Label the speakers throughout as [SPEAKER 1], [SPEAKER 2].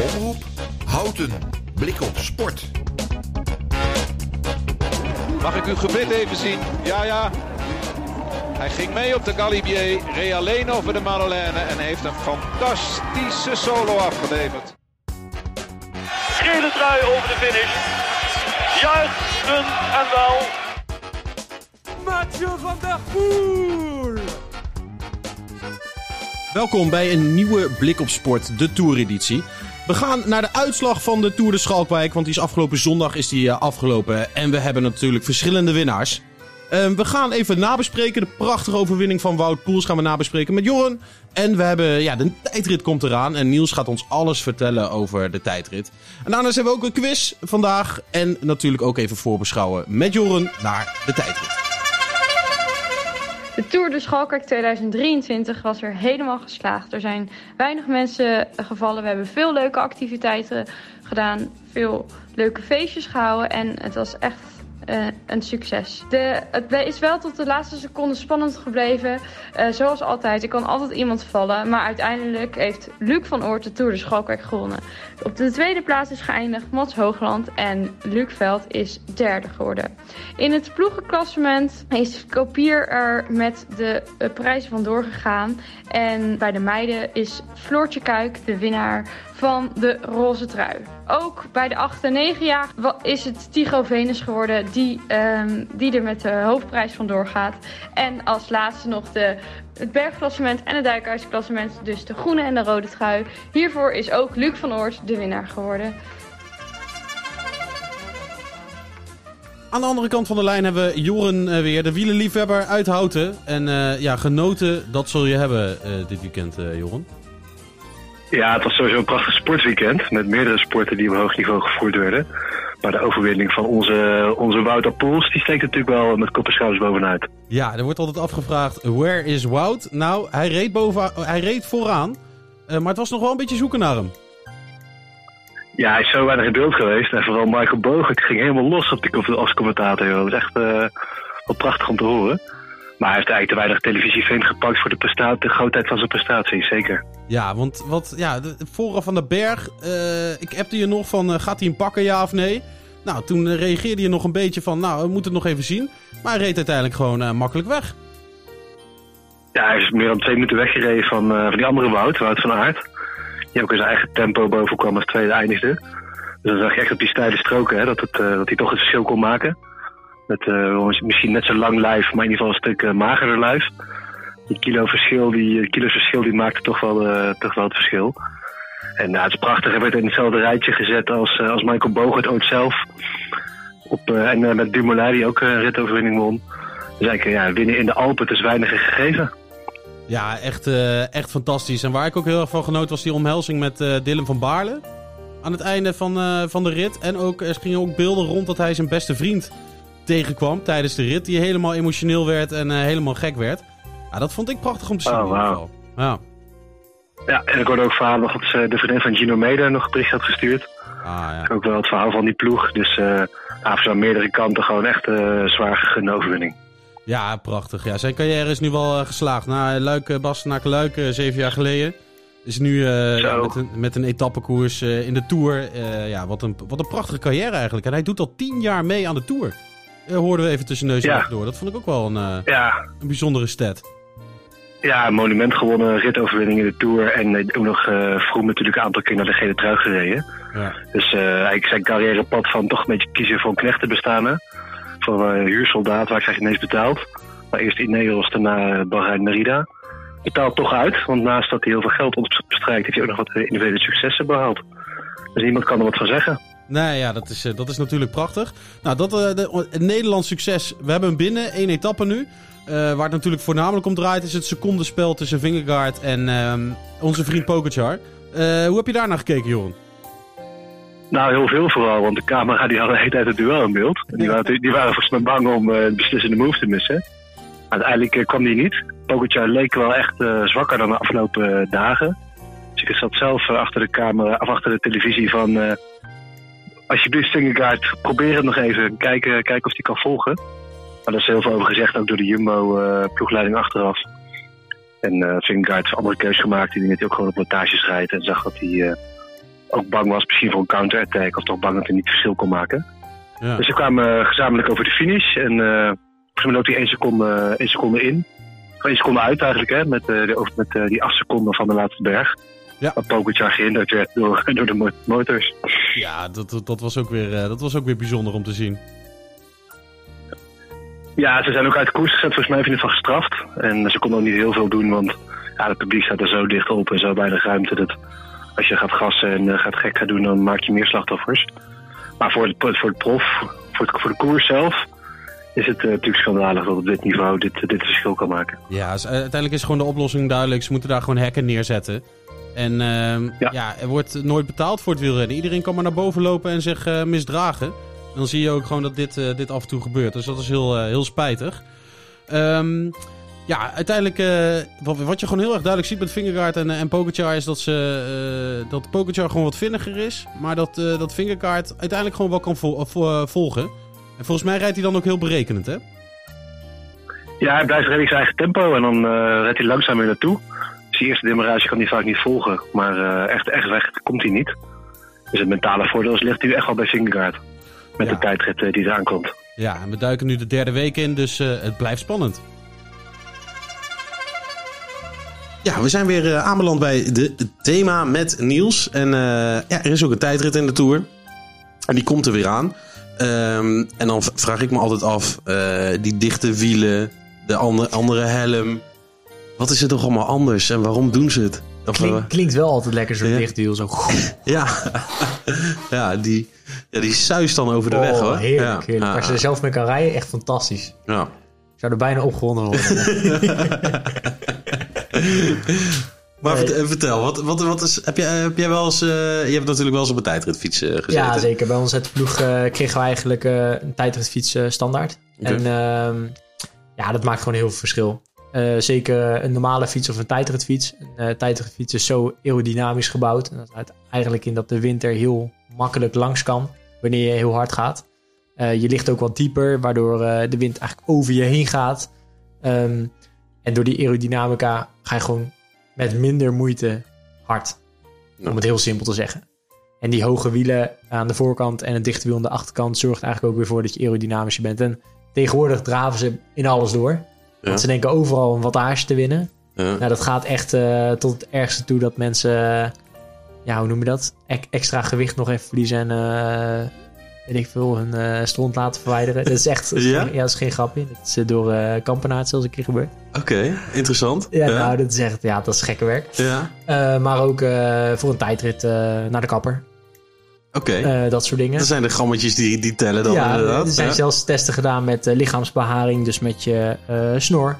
[SPEAKER 1] Omroep Houten. Blik op sport.
[SPEAKER 2] Mag ik uw gebit even zien? Ja, ja. Hij ging mee op de Galibier, reed alleen over de Madeleine en heeft een fantastische solo afgeleverd.
[SPEAKER 3] Gele trui over de finish. Juichen en wel.
[SPEAKER 4] Mathieu van der Poel.
[SPEAKER 5] Welkom bij een nieuwe Blik op Sport, de Tour-editie. We gaan naar de uitslag van de Tour de Schalkwijk, want die is afgelopen zondag is die, uh, afgelopen. En we hebben natuurlijk verschillende winnaars. Uh, we gaan even nabespreken. De prachtige overwinning van Wout Poels gaan we nabespreken met Joren. En we hebben, ja, de tijdrit komt eraan. En Niels gaat ons alles vertellen over de tijdrit. En daarnaast hebben we ook een quiz vandaag. En natuurlijk ook even voorbeschouwen met Joren naar de tijdrit.
[SPEAKER 6] De Tour de Schalkwijk 2023 was er helemaal geslaagd. Er zijn weinig mensen gevallen. We hebben veel leuke activiteiten gedaan. Veel leuke feestjes gehouden. En het was echt uh, een succes. De, het is wel tot de laatste seconde spannend gebleven. Uh, zoals altijd, er kan altijd iemand vallen. Maar uiteindelijk heeft Luc van Oort de Tour de Schalkwijk gewonnen. Op de tweede plaats is geëindigd Mats Hoogland. En Luc Veld is derde geworden. In het ploegenklassement is Kopier er met de uh, prijzen vandoor gegaan. En bij de meiden is Floortje Kuik de winnaar van de roze trui. Ook bij de 8 en 9 jaar is het Tigo Venus geworden die, um, die er met de hoofdprijs vandoor gaat. En als laatste nog de, het bergklassement en het duikhuisklassement, dus de groene en de rode trui. Hiervoor is ook Luc van Oort de winnaar geworden.
[SPEAKER 5] Aan de andere kant van de lijn hebben we Joren uh, weer, de wielenliefhebber uit Houten. En uh, ja, genoten, dat zul je hebben uh, dit weekend, Joren.
[SPEAKER 7] Ja, het was sowieso een prachtig sportweekend. Met meerdere sporten die op hoog niveau gevoerd werden. Maar de overwinning van onze, onze Wouter Poels, die steekt natuurlijk wel met kop en schouders bovenuit.
[SPEAKER 5] Ja, er wordt altijd afgevraagd, where is Wout? Nou, hij reed, boven, hij reed vooraan. Uh, maar het was nog wel een beetje zoeken naar hem.
[SPEAKER 7] Ja, hij is zo weinig in beeld geweest. En vooral Michael Bogert ging helemaal los op die, als commentator. Dat was echt uh, wel prachtig om te horen. Maar hij heeft eigenlijk te weinig televisiefame gepakt voor de, prestatie, de grootheid van zijn prestatie, zeker.
[SPEAKER 5] Ja, want wat, ja, de van de berg, uh, ik appte je nog van, uh, gaat hij hem pakken, ja of nee? Nou, toen uh, reageerde je nog een beetje van, nou, we moeten het nog even zien. Maar hij reed uiteindelijk gewoon makkelijk weg.
[SPEAKER 7] Ja, hij is meer dan twee minuten weggereden van, van die andere Wout, Wout van Aert. Die ook in zijn eigen tempo boven kwam als tweede eindigde. Dus dan zag je echt op die steile stroken hè, dat, het, dat hij toch het verschil kon maken. Met uh, misschien net zo lang lijf, maar in ieder geval een stuk uh, magerder lijf. Die kilo verschil, die, kilo verschil die maakte toch wel, uh, toch wel het verschil. En nou, het is prachtig. Hij werd in hetzelfde rijtje gezet als, als Michael Bogert ooit zelf. Op, en met Dumoulin die ook een ritoverwinning won. Dus eigenlijk ja, winnen in de Alpen, het is weinig gegeven.
[SPEAKER 5] Ja, echt, uh, echt fantastisch. En waar ik ook heel erg van genoot was die omhelzing met uh, Dylan van Baarle. Aan het einde van, uh, van de rit. En ook, er gingen ook beelden rond dat hij zijn beste vriend tegenkwam tijdens de rit. Die helemaal emotioneel werd en uh, helemaal gek werd. Ja, dat vond ik prachtig om te zien
[SPEAKER 7] oh,
[SPEAKER 5] geval. Ja.
[SPEAKER 7] ja, en ik hoorde ook verhaal nog dat ze de vriendin van Gino Mede nog een bericht had gestuurd.
[SPEAKER 5] Ah, ja.
[SPEAKER 7] Ook wel het verhaal van die ploeg. Dus uh, aan meerdere kanten gewoon echt uh, zwaar gegunde overwinning.
[SPEAKER 5] Ja, prachtig. Ja, zijn carrière is nu wel uh, geslaagd. Na Luik, Bastenaken Luik, zeven jaar geleden. Is nu met, een, met een etappekoers in de Tour. ja, wat een, wat een prachtige carrière eigenlijk. En hij doet al tien jaar mee aan de Tour. Uh, hoorden we even tussen neus en ja. door. Dat vond ik ook wel een, uh,
[SPEAKER 7] ja.
[SPEAKER 5] een bijzondere stat.
[SPEAKER 7] Ja, monument gewonnen, ritoverwinning in de Tour. En uh, ook nog vroeg natuurlijk een aantal keer naar de gele trui gereden.
[SPEAKER 5] Ja.
[SPEAKER 7] Dus eigenlijk zijn carrièrepad van toch een beetje kiezen voor een knechtenbestanen. Voor een huursoldaat, waar krijg je ineens betaald. Maar eerst Ineos, daarna Bahrein Merida. Betaalt toch uit, want naast dat hij heel veel geld ontstrijkt... heeft hij ook nog wat individuele successen behaald. Dus niemand kan er wat van zeggen.
[SPEAKER 5] Nee, ja, dat is, dat is natuurlijk prachtig. Nou, dat, uh, de, het Nederlands succes. We hebben hem binnen, één etappe nu. Uh, waar het natuurlijk voornamelijk om draait is het secondenspel tussen Vingegaard en uh, onze vriend. Uh, hoe heb je daar naar gekeken, Joran?
[SPEAKER 7] Nou, heel veel vooral, want de camera die had de hele tijd het duel in beeld. En die, waren, die waren volgens mij bang om de beslissende move te missen. Uiteindelijk kwam die niet. Pogacar leek wel echt zwakker dan de afgelopen dagen. Dus ik zat zelf achter de camera, of achter de televisie van alsjeblieft Vingegaard, probeer het nog even. Kijken, kijken of hij kan volgen. Maar daar is heel veel over gezegd, ook door de Jumbo-ploegleiding uh, achteraf. En uh, Vingegaard heeft een andere keuze gemaakt. Die hij ook gewoon op montages rijdt. En zag dat hij uh, ook bang was misschien voor een counter-attack. Of toch bang dat hij niet verschil kon maken.
[SPEAKER 5] Ja.
[SPEAKER 7] Dus ze kwamen gezamenlijk over de finish. En eh volgens mij loopt hij één seconde, één seconde in. Of één seconde uit eigenlijk, hè. Met, eh, de, of met eh, die acht seconden van de laatste berg.
[SPEAKER 5] Ja.
[SPEAKER 7] Wat Pogacar gehinderd werd door, door de mo- motors.
[SPEAKER 5] Ja, dat, dat, dat was ook weer, eh, dat was ook weer bijzonder om te zien.
[SPEAKER 7] Ja, ze zijn ook uit de koers gezet. Volgens mij hebben ze ervan gestraft. En ze konden ook niet heel veel doen, want ja, het publiek staat er zo dicht op en zo weinig ruimte. Dat als je gaat gassen en eh, gaat gek gaan doen, dan maak je meer slachtoffers. Maar voor, het, voor het prof, voor, het, voor de koers zelf, is het eh, natuurlijk schandalig dat op dit niveau dit, dit verschil kan maken.
[SPEAKER 5] Ja, dus, eh, uiteindelijk is gewoon de oplossing duidelijk. Ze moeten daar gewoon hekken neerzetten. En ehm, ja.
[SPEAKER 7] Ja.
[SPEAKER 5] er wordt nooit betaald voor het wielrennen. Iedereen kan maar naar boven lopen en zich eh, misdragen. Dan zie je ook gewoon dat dit, eh, dit af en toe gebeurt. Dus dat is heel, eh, heel spijtig. Ehm, ja, uiteindelijk, eh, wat, wat je gewoon heel erg duidelijk ziet met Vingegaard en, en Pogacar... is dat, ze, eh, dat Pogacar gewoon wat vinniger is. Maar dat, eh dat Vingegaard uiteindelijk gewoon wel kan vol- vo- volgen. En volgens mij rijdt hij dan ook heel berekenend, hè?
[SPEAKER 7] Ja, hij blijft redelijk zijn eigen tempo en dan eh redt hij langzaam weer naartoe. Dus die eerste demarage kan hij vaak niet volgen. Maar eh, echt, echt weg komt hij niet. Dus het mentale voordeel ligt nu echt wel bij Vingegaard. Met
[SPEAKER 5] Ja.
[SPEAKER 7] de tijdrit eh, die eraan komt.
[SPEAKER 5] Ja, en we duiken nu de derde week in, dus eh, het blijft spannend. Ja, we zijn weer eh, aanbeland bij de het thema met Niels. En eh, ja, er is ook een tijdrit in de Tour. En die komt er weer aan. Ehm, en dan vraag ik me altijd af, eh, die dichte wielen, de andere, andere helm. Wat is er toch allemaal anders en waarom doen ze het? Of,
[SPEAKER 8] Klink, klinkt wel altijd lekker zo'n
[SPEAKER 5] Ja.
[SPEAKER 8] dichtwiel. Zo.
[SPEAKER 5] ja, ja, die, ja, die suist dan over de weg hoor.
[SPEAKER 8] Oh, heerlijk,
[SPEAKER 5] ja.
[SPEAKER 8] heerlijk. Als je er zelf mee kan rijden, echt fantastisch.
[SPEAKER 5] ja.
[SPEAKER 8] Ik zou er bijna opgewonden worden.
[SPEAKER 5] Maar
[SPEAKER 8] Nee.
[SPEAKER 5] vertel, wat, wat, wat is, heb, jij, heb jij wel eens, eh, je hebt natuurlijk wel eens op een tijdritfiets eh, gezeten.
[SPEAKER 8] ja, zeker. Bij ons de ploeg eh, kregen we eigenlijk een tijdritfiets standaard.
[SPEAKER 5] Oké.
[SPEAKER 8] En ehm, ja, dat maakt gewoon heel veel verschil. Zeker een normale fiets of een tijdritfiets. Een tijdritfiets is zo aerodynamisch gebouwd. En dat houdt eigenlijk in dat de wind er heel makkelijk langs kan wanneer je heel hard gaat. Je ligt ook wat dieper, waardoor de wind eigenlijk over je heen gaat. Ehm, en door die aerodynamica ga je gewoon met minder moeite hard. Om het heel simpel te zeggen. En die hoge wielen aan de voorkant en een dichte wiel aan de achterkant zorgt eigenlijk ook weer voor dat je aerodynamischer bent. En tegenwoordig draven ze in alles door.
[SPEAKER 5] Ja.
[SPEAKER 8] Want ze denken overal een wattage te winnen.
[SPEAKER 5] Ja.
[SPEAKER 8] Nou, dat gaat echt eh, tot het ergste toe dat mensen, ja, hoe noem je dat? Extra gewicht nog even verliezen en, eh, weet ik veel, hun eh stront laten verwijderen. Dat is echt, dat is
[SPEAKER 5] Ja?
[SPEAKER 8] geen- ja, dat is geen grapje. Dat is eh, door eh Kampenaert zelfs een keer gebeurd.
[SPEAKER 5] Oké, interessant.
[SPEAKER 8] Ja, nou, dat is echt, ja, dat is gekke werk.
[SPEAKER 5] Ja,
[SPEAKER 8] maar ook voor een tijdrit naar de kapper.
[SPEAKER 5] oké.
[SPEAKER 8] Dat soort dingen.
[SPEAKER 5] dat zijn de grammetjes die, die tellen dan
[SPEAKER 8] ja,
[SPEAKER 5] inderdaad.
[SPEAKER 8] er zijn
[SPEAKER 5] ja.
[SPEAKER 8] zelfs testen gedaan met eh, lichaamsbeharing, dus met je eh, snor.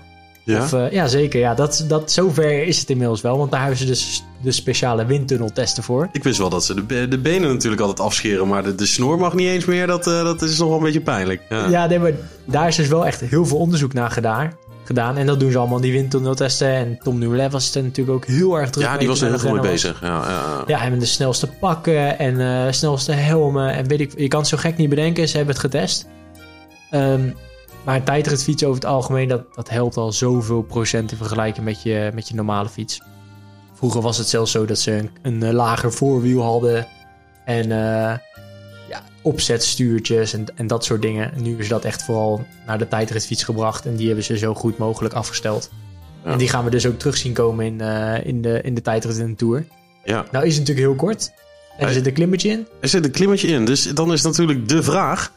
[SPEAKER 5] Ja?
[SPEAKER 8] Of, eh, ja, zeker. Ja, dat, dat, zover is het inmiddels wel, want daar hebben ze dus de speciale windtunneltesten voor.
[SPEAKER 5] Ik wist wel dat ze de, de benen natuurlijk altijd afscheren, maar de, de snor mag niet eens meer. Dat, eh, dat is nog wel een beetje pijnlijk. Ja.
[SPEAKER 8] Ja, nee, maar daar is dus wel echt heel veel onderzoek naar gedaan. gedaan. En dat doen ze allemaal in die windtunneltesten. En Tom Dumoulin was er natuurlijk ook heel erg druk
[SPEAKER 5] Ja,
[SPEAKER 8] mee
[SPEAKER 5] die was er heel goed mee bezig. Ja, ja.
[SPEAKER 8] Ja, en de snelste pakken en eh, snelste helmen. En weet ik, je kan het zo gek niet bedenken. Ze hebben het getest. Ehm, maar een tijdritfiets over het algemeen, dat, dat helpt al zoveel procent in vergelijking met je, met je normale fiets. Vroeger was het zelfs zo dat ze een, een eh, lager voorwiel hadden. En eh, ja, opzetstuurtjes en, en dat soort dingen. En nu is dat echt vooral naar de tijdritfiets gebracht. En die hebben ze zo goed mogelijk afgesteld.
[SPEAKER 5] Ja.
[SPEAKER 8] En die gaan we dus ook terug zien komen in, eh, in, de, in de tijdrit en de Tour.
[SPEAKER 5] ja.
[SPEAKER 8] Nou is het natuurlijk heel kort. En er zit een klimmetje in.
[SPEAKER 5] Er zit een klimmetje in, dus dan is natuurlijk de vraag...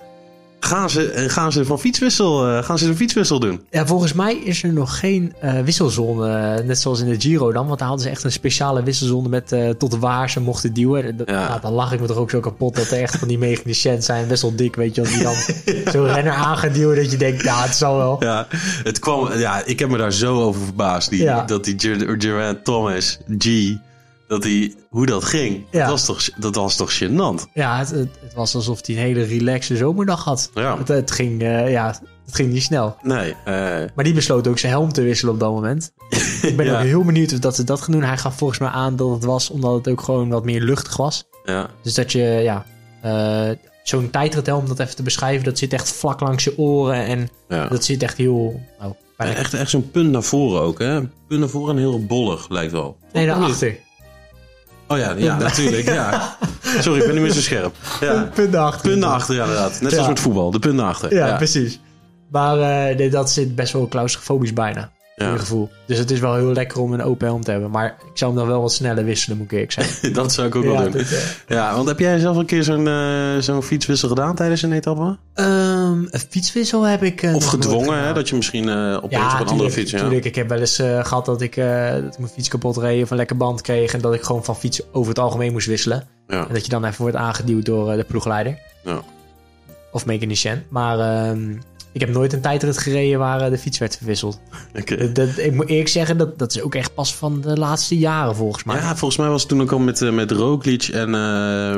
[SPEAKER 5] Gaan ze, eh, gaan ze van fietswissel, eh, gaan ze een fietswissel doen?
[SPEAKER 8] Ja, volgens mij is er nog geen eh, wisselzone, net zoals in de Giro dan. Want daar hadden ze echt een speciale wisselzone met tot waar ze mochten duwen. Dat-
[SPEAKER 5] Ja.
[SPEAKER 8] nou, dan lach ik me toch ook zo kapot dat er echt van die mechanicien zijn, best wel dik, weet je. Die dan zo'n renner aan duwen dat je denkt, ja, het zal wel.
[SPEAKER 5] Ja, het kwam, ja, ik heb me daar zo over verbaasd. Die,
[SPEAKER 8] Ja.
[SPEAKER 5] Dat die Ger- Geraint Thomas, G, dat die, hoe dat ging.
[SPEAKER 8] Ja.
[SPEAKER 5] Dat, was toch, dat was toch gênant?
[SPEAKER 8] Ja, het, het, het was alsof hij een hele relaxe zomerdag had.
[SPEAKER 5] Ja.
[SPEAKER 8] Het, het ging, eh, ja, het ging niet snel.
[SPEAKER 5] Nee, eh,
[SPEAKER 8] Maar die besloot ook zijn helm te wisselen op dat moment. Ik ben
[SPEAKER 5] Ja.
[SPEAKER 8] ook heel benieuwd of dat ze dat gaan doen. Hij gaf volgens mij aan dat het was omdat het ook gewoon wat meer luchtig was.
[SPEAKER 5] ja.
[SPEAKER 8] Dus dat je, ja, eh, zo'n tijdrithelm, om dat even te beschrijven, dat zit echt vlak langs je oren. En
[SPEAKER 5] ja.
[SPEAKER 8] dat zit echt heel, nou, bijna...
[SPEAKER 5] Echt, echt zo'n punt naar voren ook, hè? Punt naar voren en heel bollig, lijkt wel.
[SPEAKER 8] Nee, daarachter.
[SPEAKER 5] Oh ja, ja natuurlijk, ja. Sorry, ik ben niet meer zo scherp. Ja.
[SPEAKER 8] Punten achter.
[SPEAKER 5] Punten achter, ja, inderdaad. Net zoals met voetbal, de punten achter.
[SPEAKER 8] Ja, precies. Maar eh, nee, dat zit best wel claustrofobisch bijna.
[SPEAKER 5] Ja.
[SPEAKER 8] Je gevoel. Dus het is wel heel lekker om een open helm te hebben. Maar ik zou hem dan wel wat sneller wisselen, moet ik eerlijk zeggen.
[SPEAKER 5] Dat zou ik ook wel doen.
[SPEAKER 8] dit, eh,
[SPEAKER 5] Ja, want heb jij zelf een keer zo'n eh, zo'n fietswissel gedaan tijdens een etappe?
[SPEAKER 8] Ehm, een fietswissel heb ik. eh,
[SPEAKER 5] Of gedwongen, hè? Dat je misschien opeens
[SPEAKER 8] Ja,
[SPEAKER 5] op een andere fiets... Ja.
[SPEAKER 8] tuurlijk. Ik heb wel eens eh, gehad dat ik, dat ik mijn fiets kapot reed of een lekker band kreeg. En dat ik gewoon van fiets over het algemeen moest wisselen.
[SPEAKER 5] Ja.
[SPEAKER 8] En dat je dan even wordt aangeduwd door de ploegleider.
[SPEAKER 5] Ja.
[SPEAKER 8] Of mechanicien. Maar ehm, ik heb nooit een tijdrit gereden waar eh, de fiets werd verwisseld. Dat, ik moet eerlijk zeggen, dat, dat is ook echt pas van de laatste jaren volgens mij.
[SPEAKER 5] Ja, volgens mij was het toen ook al met, eh, met Roglic en, eh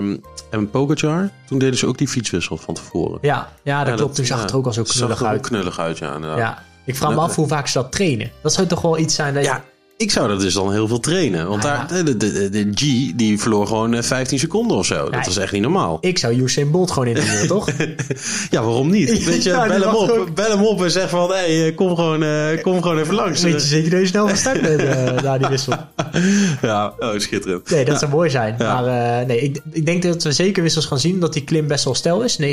[SPEAKER 5] en Pogacar. Toen deden ze ook die fietswissel van tevoren.
[SPEAKER 8] Ja, ja, dat
[SPEAKER 5] Ja,
[SPEAKER 8] klopt. Toen zag
[SPEAKER 5] ja,
[SPEAKER 8] het er ook al zo knullig uit.
[SPEAKER 5] knullig uit, ja, inderdaad.
[SPEAKER 8] Ja. Ik vraag me
[SPEAKER 5] Ja.
[SPEAKER 8] af hoe vaak ze dat trainen. Dat zou toch wel iets zijn dat je...
[SPEAKER 5] Ik zou dat dus dan heel veel trainen. Want daar, de, de, de, G die verloor gewoon eh, 15 seconden of zo. Dat
[SPEAKER 8] Ja.
[SPEAKER 5] is echt niet normaal.
[SPEAKER 8] Ik zou Usain Bolt gewoon interviewen, toch?
[SPEAKER 5] Ja, waarom niet? Weet je,
[SPEAKER 8] Ja,
[SPEAKER 5] bel, hem op,
[SPEAKER 8] ook.
[SPEAKER 5] bel hem op en zeg van... Hé, hey, kom, gewoon, eh, kom gewoon even langs.
[SPEAKER 8] Weet je zeker dat je snel van start bent eh, na die wissel?
[SPEAKER 5] Ja, oh, schitterend.
[SPEAKER 8] Nee, dat zou mooi zijn. Maar eh, nee, ik, ik denk dat we zeker wissels gaan zien. Dat die klim best wel stijl is. 9,4%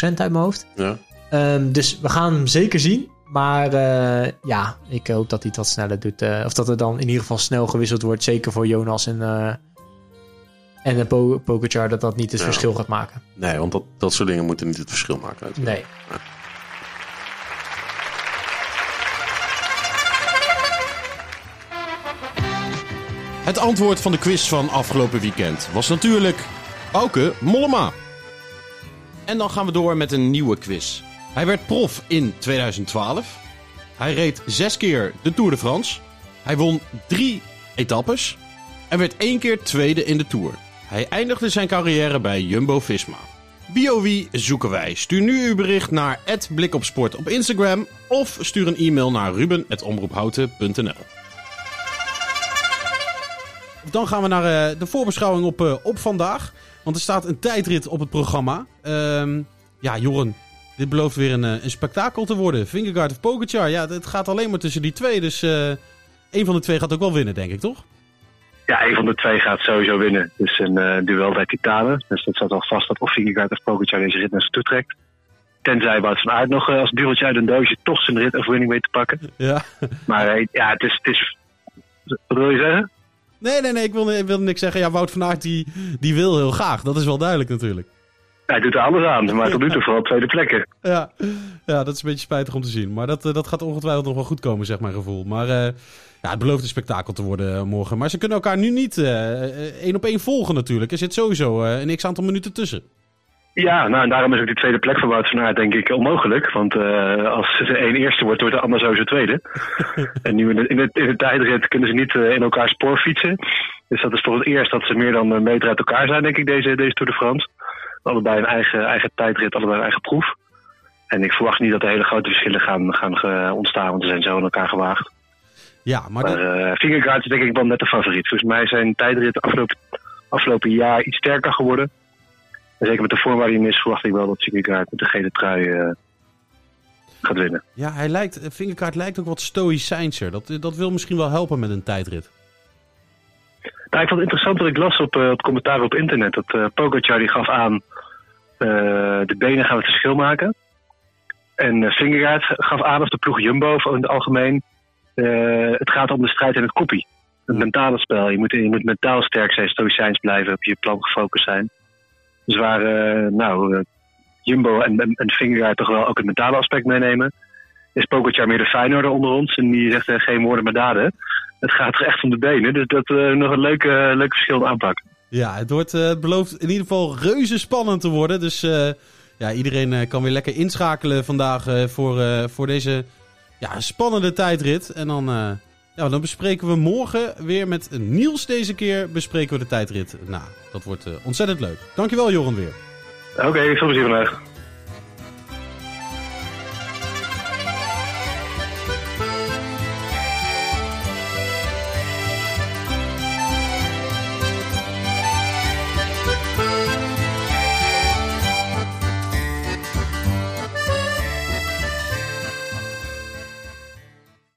[SPEAKER 8] uit mijn hoofd.
[SPEAKER 5] Ja.
[SPEAKER 8] Ehm, dus we gaan hem zeker zien. Maar eh, ja, ik hoop dat hij het wat sneller doet. eh, of dat er dan in ieder geval snel gewisseld wordt. Zeker voor Jonas en, eh en de po Pogacar. Dat dat niet het
[SPEAKER 5] Ja.
[SPEAKER 8] verschil gaat maken.
[SPEAKER 5] Nee, want dat, dat soort dingen moeten niet het verschil maken. uiteraard.
[SPEAKER 8] Nee.
[SPEAKER 5] Het antwoord van de quiz van afgelopen weekend was natuurlijk Auke Mollema. En dan gaan we door met een nieuwe quiz. Hij werd prof in 2012. Hij reed zes keer de Tour de France. Hij won drie etappes. En werd één keer tweede in de Tour. Hij eindigde zijn carrière bij Jumbo-Visma. Wie oh wie zoeken wij? Stuur nu uw bericht naar @blikopsport op Instagram of stuur een e-mail naar ruben@omroephouten.nl. Dan gaan we naar eh, de voorbeschouwing op, eh, op vandaag. Want er staat een tijdrit op het programma. Ehm, ja, Joren, dit belooft weer een, eh, een spektakel te worden. Vingegaard of Pogacar. Ja, het gaat alleen maar tussen die twee. Dus eh een van de twee gaat ook wel winnen, denk ik, toch?
[SPEAKER 7] Ja, een van de twee gaat sowieso winnen. Dus een eh, duel bij Titanen. Dus dat staat al vast dat of Vingegaard of Pogacar deze rit naar zich toe trekt. Tenzij Wout van Aert nog als duveltje uit een doosje toch zijn rit overwinning weet te pakken.
[SPEAKER 5] Ja.
[SPEAKER 7] Maar ja, het is, het is... Wat wil je zeggen?
[SPEAKER 5] Nee, nee, nee, ik wilde, ik wilde niks zeggen. Ja, Wout van Aert die, die wil heel graag. Dat is wel duidelijk natuurlijk.
[SPEAKER 7] Hij doet er alles aan, maar tot nu toe vooral tweede plekken.
[SPEAKER 5] Ja, ja dat is een beetje spijtig om te zien. Maar dat, eh, dat gaat ongetwijfeld nog wel goed komen, zeg mijn gevoel. Maar eh, ja, het belooft een spektakel te worden eh, morgen. Maar ze kunnen elkaar nu niet één op één volgen natuurlijk. Er zit sowieso een x-aantal minuten tussen.
[SPEAKER 7] Ja, nou en daarom is ook die tweede plek van Wout van Aert denk ik onmogelijk. Want eh, als ze één eerste wordt, wordt de ander sowieso tweede. en nu in de, in, de, in de tijdrit kunnen ze niet in elkaar spoor fietsen. Dus dat is voor het eerst dat ze meer dan een meter uit elkaar zijn, denk ik, deze, deze Tour de France. Allebei een eigen, eigen tijdrit, allebei een eigen proef. En ik verwacht niet dat er hele grote verschillen gaan, gaan ontstaan, want ze zijn zo in elkaar gewaagd.
[SPEAKER 5] Ja, maar,
[SPEAKER 7] Maar eh is denk ik wel net de favoriet. Volgens mij zijn tijdrit afgelopen, afgelopen jaar iets sterker geworden. En zeker met de vorm waar hij is, verwacht ik wel dat Vingegaard met de gele trui eh, gaat winnen.
[SPEAKER 5] ja, hij lijkt, Vingegaard lijkt ook wat stoïcijnser. Dat, dat wil misschien wel helpen met een tijdrit.
[SPEAKER 7] Nou, ik vond het interessant dat ik las op, eh, op commentaar op internet. Dat Pogacar die gaf aan, eh, de benen gaan het verschil maken. En uh, Vingegaard gaf aan, of de ploeg Jumbo of in het algemeen, het gaat om de strijd in het koppie. Het mentale spel. Je moet, je moet mentaal sterk zijn, stoïcijns blijven, op je plan gefocust zijn. Dus waar nou, Jumbo en, en, toch wel ook het mentale aspect meenemen, is Pogacar meer de Feyenoorder onder ons. En die zegt geen woorden maar daden. Het gaat er echt om de benen. Dus dat is nog een leuke, leuke verschillende aanpak.
[SPEAKER 5] Ja, het, wordt, eh, het belooft in ieder geval reuze spannend te worden. Dus eh, ja, iedereen eh, kan weer lekker inschakelen vandaag eh, voor, eh, voor deze ja, spannende tijdrit. En dan, eh, ja, dan bespreken we morgen weer met Niels deze keer bespreken we de tijdrit. Nou, dat wordt eh, ontzettend leuk. Dankjewel Joran weer.
[SPEAKER 7] Oké, veel plezier vandaag.